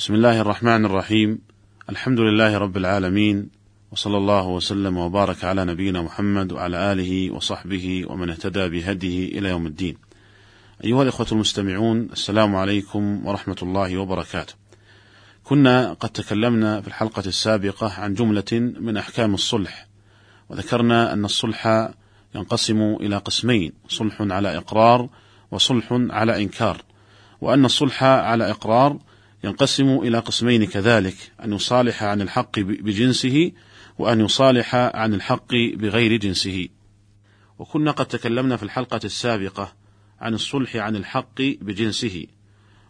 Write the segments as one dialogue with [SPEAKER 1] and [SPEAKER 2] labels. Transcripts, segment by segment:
[SPEAKER 1] بسم الله الرحمن الرحيم الحمد لله رب العالمين وصلى الله وسلم وبارك على نبينا محمد وعلى آله وصحبه ومن اهتدى بهديه إلى يوم الدين. أيها الإخوة المستمعون السلام عليكم ورحمة الله وبركاته. كنا قد تكلمنا في الحلقة السابقة عن جملة من أحكام الصلح وذكرنا أن الصلح ينقسم إلى قسمين صلح على إقرار وصلح على إنكار وأن الصلح على إقرار ينقسم إلى قسمين كذلك أن يصالح عن الحق بجنسه وأن يصالح عن الحق بغير جنسه. وكنا قد تكلمنا في الحلقة السابقة عن الصلح عن الحق بجنسه،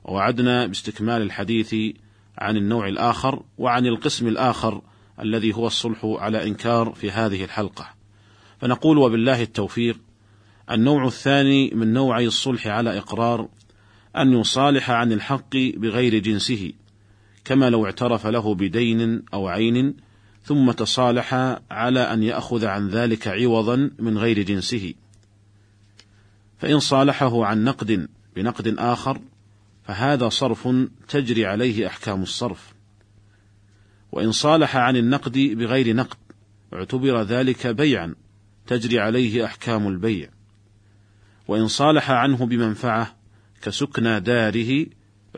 [SPEAKER 1] ووعدنا باستكمال الحديث عن النوع الآخر وعن القسم الآخر الذي هو الصلح على إنكار في هذه الحلقة. فنقول وبالله التوفيق النوع الثاني من نوعي الصلح على إقرار أن يصالح عن الحق بغير جنسه، كما لو اعترف له بدين أو عين ثم تصالح على أن يأخذ عن ذلك عوضا من غير جنسه. فإن صالحه عن نقد بنقد آخر فهذا صرف تجري عليه أحكام الصرف. وإن صالح عن النقد بغير نقد اعتبر ذلك بيعا تجري عليه أحكام البيع. وإن صالح عنه بمنفعة كسكنى داره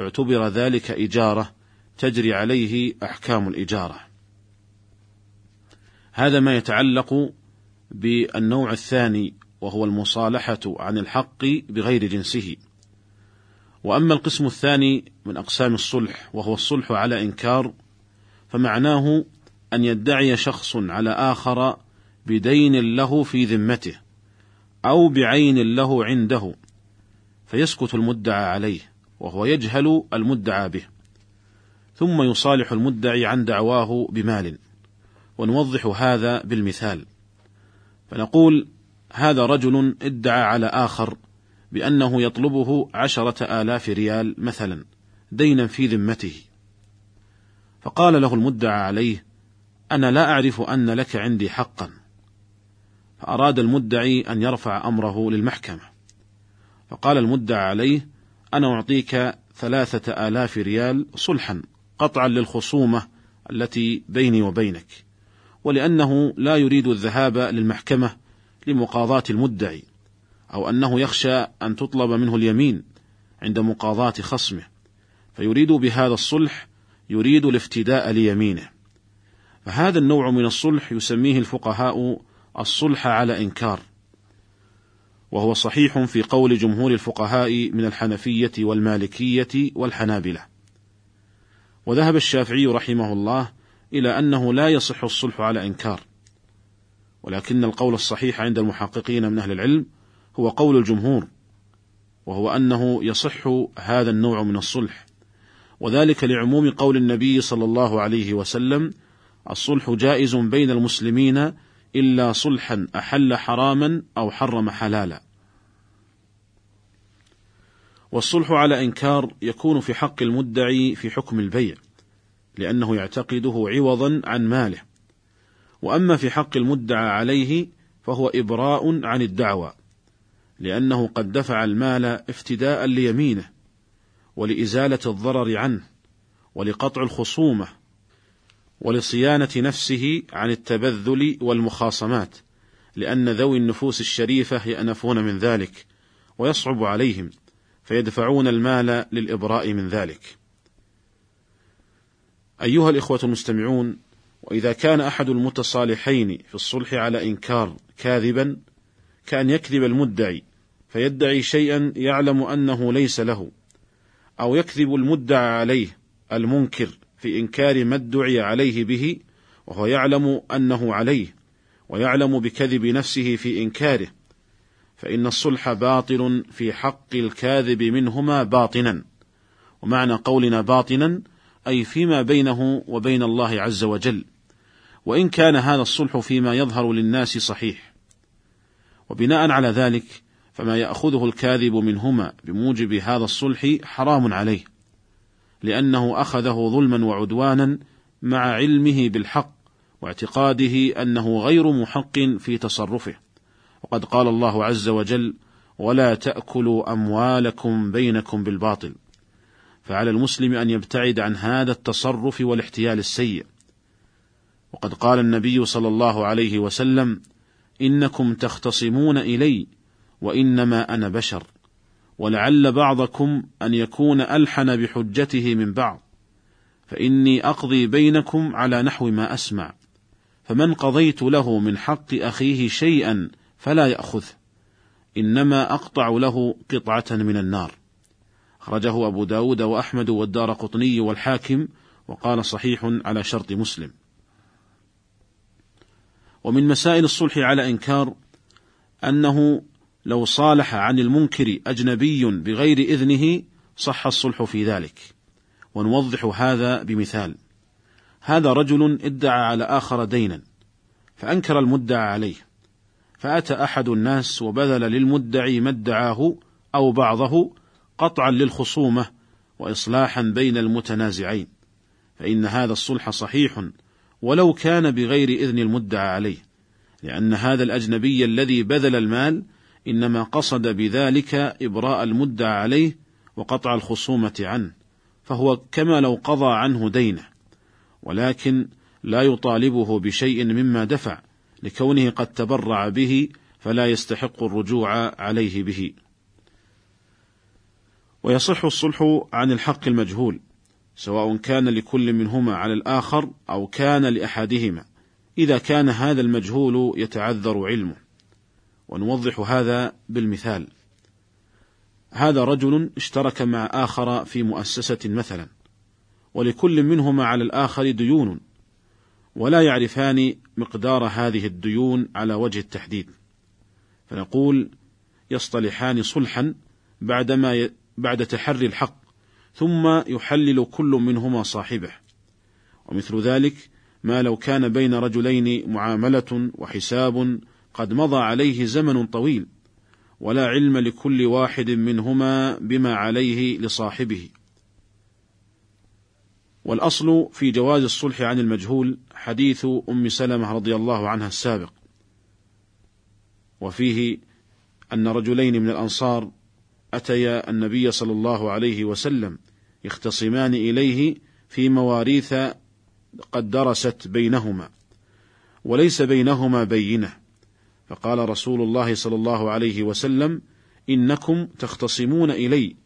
[SPEAKER 1] اعتبر ذلك إجارة تجري عليه أحكام الإجارة. هذا ما يتعلق بالنوع الثاني وهو المصالحة عن الحق بغير جنسه. وأما القسم الثاني من أقسام الصلح وهو الصلح على إنكار فمعناه أن يدعي شخص على آخر بدين له في ذمته أو بعين له عنده فيسكت المدعى عليه وهو يجهل المدعى به. ثم يصالح المدعي عن دعواه بمال. ونوضح هذا بالمثال. فنقول هذا رجل ادعى على آخر بأنه يطلبه عشرة آلاف ريال مثلا دينا في ذمته. فقال له المدعى عليه أنا لا أعرف أن لك عندي حقا. فأراد المدعي أن يرفع أمره للمحكمة. فقال المدعى عليه أنا أعطيك ثلاثة آلاف ريال صلحا قطعا للخصومة التي بيني وبينك ولأنه لا يريد الذهاب للمحكمة لمقاضاة المدعي أو أنه يخشى أن تطلب منه اليمين عند مقاضاة خصمه فيريد بهذا الصلح يريد الافتداء ليمينه. فهذا النوع من الصلح يسميه الفقهاء الصلح على إنكار. وهو صحيح في قول جمهور الفقهاء من الحنفية والمالكية والحنابلة. وذهب الشافعي رحمه الله إلى أنه لا يصح الصلح على إنكار، ولكن القول الصحيح عند المحققين من أهل العلم هو قول الجمهور، وهو أنه يصح هذا النوع من الصلح، وذلك لعموم قول النبي صلى الله عليه وسلم: الصلح جائز بين المسلمين إلا صلحا أحل حراما أو حرم حلالا. والصلح على إنكار يكون في حق المدعي في حكم البيع، لأنه يعتقده عوضا عن ماله. وأما في حق المدعى عليه فهو إبراء عن الدعوى، لأنه قد دفع المال افتداء ليمينه، ولإزالة الضرر عنه، ولقطع الخصومة، ولصيانة نفسه عن التبذل والمخاصمات، لأن ذوي النفوس الشريفة يأنفون من ذلك، ويصعب عليهم، فيدفعون المال للإبراء من ذلك. أيها الإخوة المستمعون، وإذا كان أحد المتصالحين في الصلح على إنكار كاذبا، كأن يكذب المدعي فيدعي شيئا يعلم أنه ليس له، أو يكذب المدعى عليه المنكر في إنكار ما ادعي عليه به وهو يعلم أنه عليه ويعلم بكذب نفسه في إنكاره. فإن الصلح باطل في حق الكاذب منهما باطنا. ومعنى قولنا باطنا أي فيما بينه وبين الله عز وجل. وإن كان هذا الصلح فيما يظهر للناس صحيح. وبناء على ذلك فما يأخذه الكاذب منهما بموجب هذا الصلح حرام عليه. لأنه أخذه ظلما وعدوانا مع علمه بالحق واعتقاده أنه غير محق في تصرفه. وقد قال الله عز وجل ولا تأكلوا أموالكم بينكم بالباطل فعلى المسلم أن يبتعد عن هذا التصرف والاحتيال السيء. وقد قال النبي صلى الله عليه وسلم إنكم تختصمون إلي وإنما أنا بشر ولعل بعضكم أن يكون ألحن بحجته من بعض فإني أقضي بينكم على نحو ما أسمع فمن قضيت له من حق أخيه شيئا فلا يأخذه إنما أقطع له قطعة من النار. أخرجه أبو داود وأحمد والدار قطني والحاكم وقال صحيح على شرط مسلم. ومن مسائل الصلح على إنكار أنه لو صالح عن المنكر أجنبي بغير إذنه صح الصلح في ذلك. ونوضح هذا بمثال. هذا رجل ادعى على آخر دينا فأنكر المدعى عليه. فأتى أحد الناس وبذل للمدعي ما ادعاه أو بعضه قطعا للخصومة وإصلاحا بين المتنازعين. فإن هذا الصلح صحيح ولو كان بغير إذن المدعى عليه لأن هذا الأجنبي الذي بذل المال إنما قصد بذلك إبراء المدعى عليه وقطع الخصومة عنه فهو كما لو قضى عنه دينه ولكن لا يطالبه بشيء مما دفع لكونه قد تبرع به فلا يستحق الرجوع عليه به. ويصح الصلح عن الحق المجهول سواء كان لكل منهما على الآخر أو كان لأحدهما إذا كان هذا المجهول يتعذر علمه. ونوضح هذا بالمثال. هذا رجل اشترك مع آخر في مؤسسة مثلا ولكل منهما على الآخر ديون ولا يعرفان مقدار هذه الديون على وجه التحديد. فنقول يصطلحان صلحا بعدما بعد تحري الحق ثم يحلل كل منهما صاحبه. ومثل ذلك ما لو كان بين رجلين معاملة وحساب قد مضى عليه زمن طويل ولا علم لكل واحد منهما بما عليه لصاحبه. والأصل في جواز الصلح عن المجهول حديث أم سلمة رضي الله عنها السابق. وفيه أن رجلين من الأنصار أتيا النبي صلى الله عليه وسلم يختصمان إليه في مواريث قد درست بينهما وليس بينهما بينة. فقال رسول الله صلى الله عليه وسلم إنكم تختصمون إلي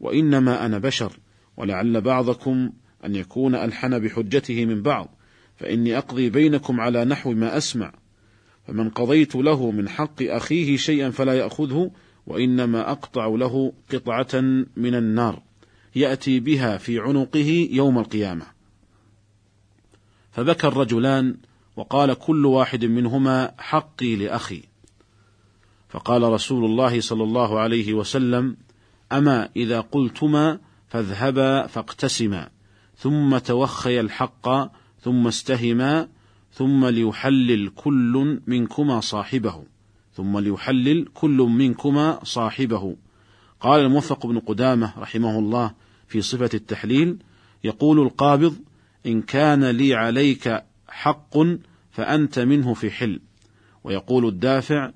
[SPEAKER 1] وإنما أنا بشر ولعل بعضكم أن يكون ألحن بحجته من بعض فإني أقضي بينكم على نحو ما أسمع. فمن قضيت له من حق أخيه شيئا فلا يأخذه وإنما أقطع له قطعة من النار. يأتي بها في عنقه يوم القيامة. فبكى الرجلان وقال كل واحد منهما حقي لأخي. فقال رسول الله صلى الله عليه وسلم أما إذا قلتما فاذهبا فاقتسما ثم توخيا الحق ثم استهما ثم ليحلل كل منكما صاحبه ثم ليحلل كل منكما صاحبه. قال الموفق بن قدامة رحمه الله في صفة التحليل يقول القابض إن كان لي عليك حق فأنت منه في حل. ويقول الدافع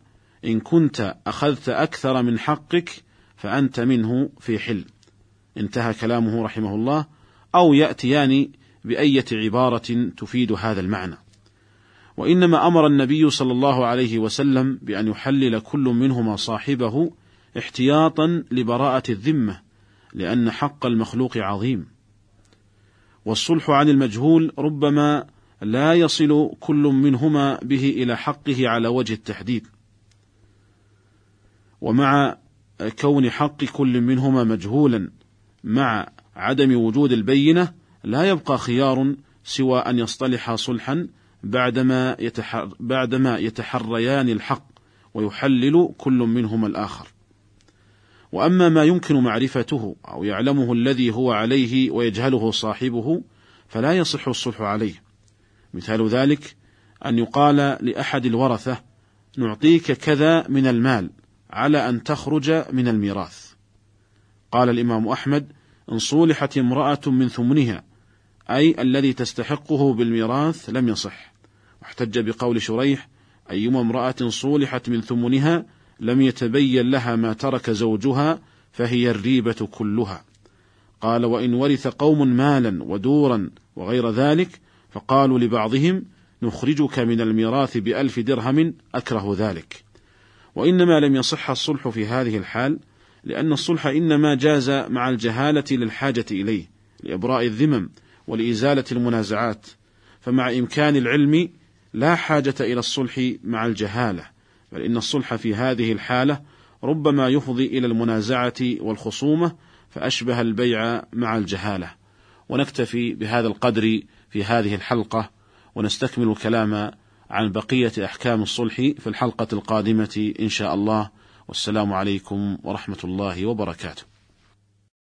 [SPEAKER 1] إن كنت أخذت أكثر من حقك فأنت منه في حل. انتهى كلامه رحمه الله أو يأتيان بأية عبارة تفيد هذا المعنى. وإنما أمر النبي صلى الله عليه وسلم بأن يحلل كل منهما صاحبه احتياطا لبراءة الذمة لأن حق المخلوق عظيم. والصلح عن المجهول ربما لا يصل كل منهما به إلى حقه على وجه التحديد ومع كون حق كل منهما مجهولا مع عدم وجود البينة لا يبقى خيار سوى أن يصطلح صلحا بعدما يتحر بعدما يتحريان الحق ويحلل كل منهما الآخر. وأما ما يمكن معرفته أو يعلمه الذي هو عليه ويجهله صاحبه فلا يصح الصلح عليه. مثال ذلك أن يقال لأحد الورثة: نعطيك كذا من المال على أن تخرج من الميراث. قال الإمام أحمد: إن صولحت امرأة من ثمنها أي الذي تستحقه بالميراث لم يصح واحتج بقول شريح أيما امرأة صولحت من ثمنها لم يتبين لها ما ترك زوجها فهي الريبة كلها قال وإن ورث قوم مالا ودورا وغير ذلك فقالوا لبعضهم نخرجك من الميراث بألف درهم أكره ذلك. وإنما لم يصح الصلح في هذه الحال لأن الصلح إنما جاز مع الجهالة للحاجة إليه لإبراء الذمم ولإزالة المنازعات. فمع إمكان العلم لا حاجة إلى الصلح مع الجهالة بل إن الصلح في هذه الحالة ربما يفضي إلى المنازعة والخصومة فأشبه البيع مع الجهالة. ونكتفي بهذا القدر في هذه الحلقة ونستكمل الكلام عن بقية أحكام الصلح في الحلقة القادمة إن شاء الله. والسلام عليكم ورحمة الله وبركاته.